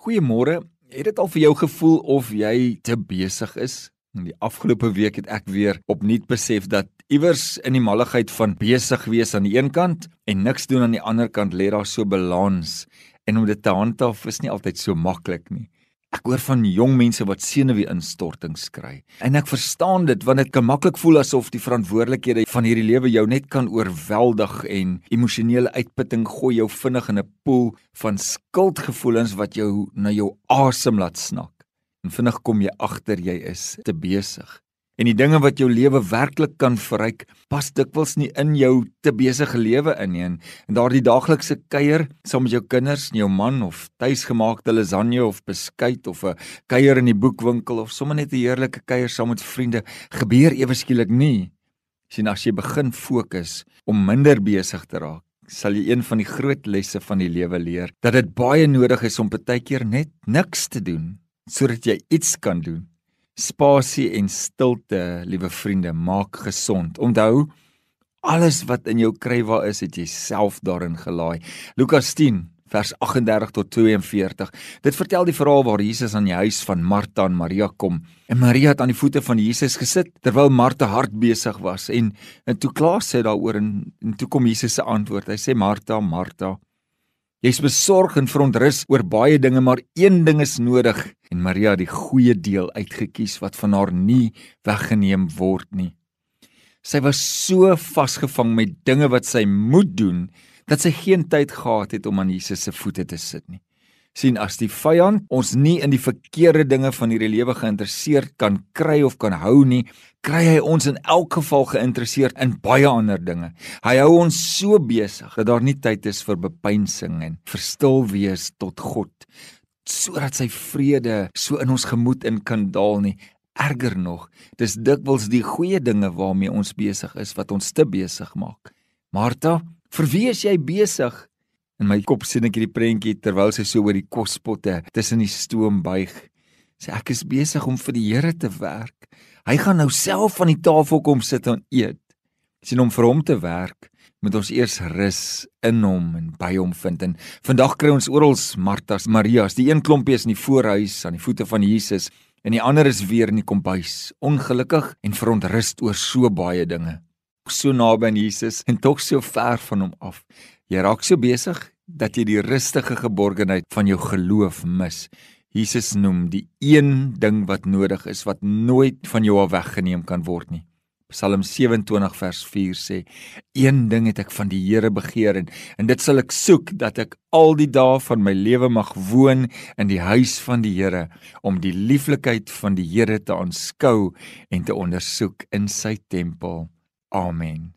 Goeiemôre. Het dit al vir jou gevoel of jy te besig is? In die afgelope week het ek weer opnuut besef dat iewers in die malligheid van besig wees aan die een kant en niks doen aan die ander kant lê daar so balans en om dit te handhaaf is nie altyd so maklik nie. Ek hoor van jong mense wat senuwee-instortings kry. En ek verstaan dit want dit kan maklik voel asof die verantwoordelikhede van hierdie lewe jou net kan oorweldig en emosionele uitputting gooi jou vinnig in 'n poel van skuldgevoelens wat jou na jou asem laat snak. En vinnig kom jy agter jy is te besig en die dinge wat jou lewe werklik kan verryk, pas dikwels nie in jou te besige lewe in nie. En daardie daaglikse kuier saam met jou kinders, jou man of tuisgemaakte lasagne of beskuit of 'n kuier in die boekwinkel of sommer net 'n heerlike kuier saam met vriende gebeur ewe skielik nie. Sien as jy begin fokus om minder besig te raak, sal jy een van die groot lesse van die lewe leer dat dit baie nodig is om baie keer net niks te doen sodat jy iets kan doen spasie en stilte, liewe vriende, maak gesond. Onthou, alles wat in jou krywa is, het jy self daarin gelaai. Lukas 10 vers 38 tot 42. Dit vertel die verhaal waar Jesus aan die huis van Martha en Maria kom. En Maria het aan die voete van Jesus gesit terwyl Martha hard besig was en en toe kla sy daaroor en, en toe kom Jesus se antwoord. Hy sê Martha, Martha, Jy's besorg en verontrus oor baie dinge, maar een ding is nodig en Maria het die goeie deel uitgekies wat van haar nie weggeneem word nie. Sy was so vasgevang met dinge wat sy moet doen dat sy geen tyd gehad het om aan Jesus se voete te sit nie sien as die vyand ons nie in die verkeerde dinge van hierdie lewe geïnteresseerd kan kry of kan hou nie, kry hy ons in elk geval geïnteresseerd in baie ander dinge. Hy hou ons so besig dat daar nie tyd is vir bepeinsing en verstil wees tot God sodat sy vrede so in ons gemoed in kan daal nie. Erger nog, dis dikwels die goeie dinge waarmee ons besig is wat ons te besig maak. Martha, vir wie is jy besig? In my kop sien ek hierdie prentjie terwyl sy so oor die kospotte tussen die stoom buig. Sê ek is besig om vir die Here te werk. Hy gaan nou self aan die tafel kom sit en eet. Sien om vir hom te werk, moet ons eers rus in hom en by hom vind. En vandag kry ons oral Martas, Marias. Die een klompie is in die voorhuis aan die voete van Jesus en die ander is weer in die kombuis, ongelukkig en verontrust oor so baie dinge. So naby aan Jesus en tog so ver van hom af. Jy raak so besig dat jy die rustige geborgenheid van jou geloof mis. Jesus noem die een ding wat nodig is wat nooit van jou af weggeneem kan word nie. Psalm 27 vers 4 sê: "Een ding het ek van die Here begeer en, en dit sal ek soek dat ek al die dae van my lewe mag woon in die huis van die Here om die lieflikheid van die Here te aanskou en te ondersoek in sy tempel." Amen.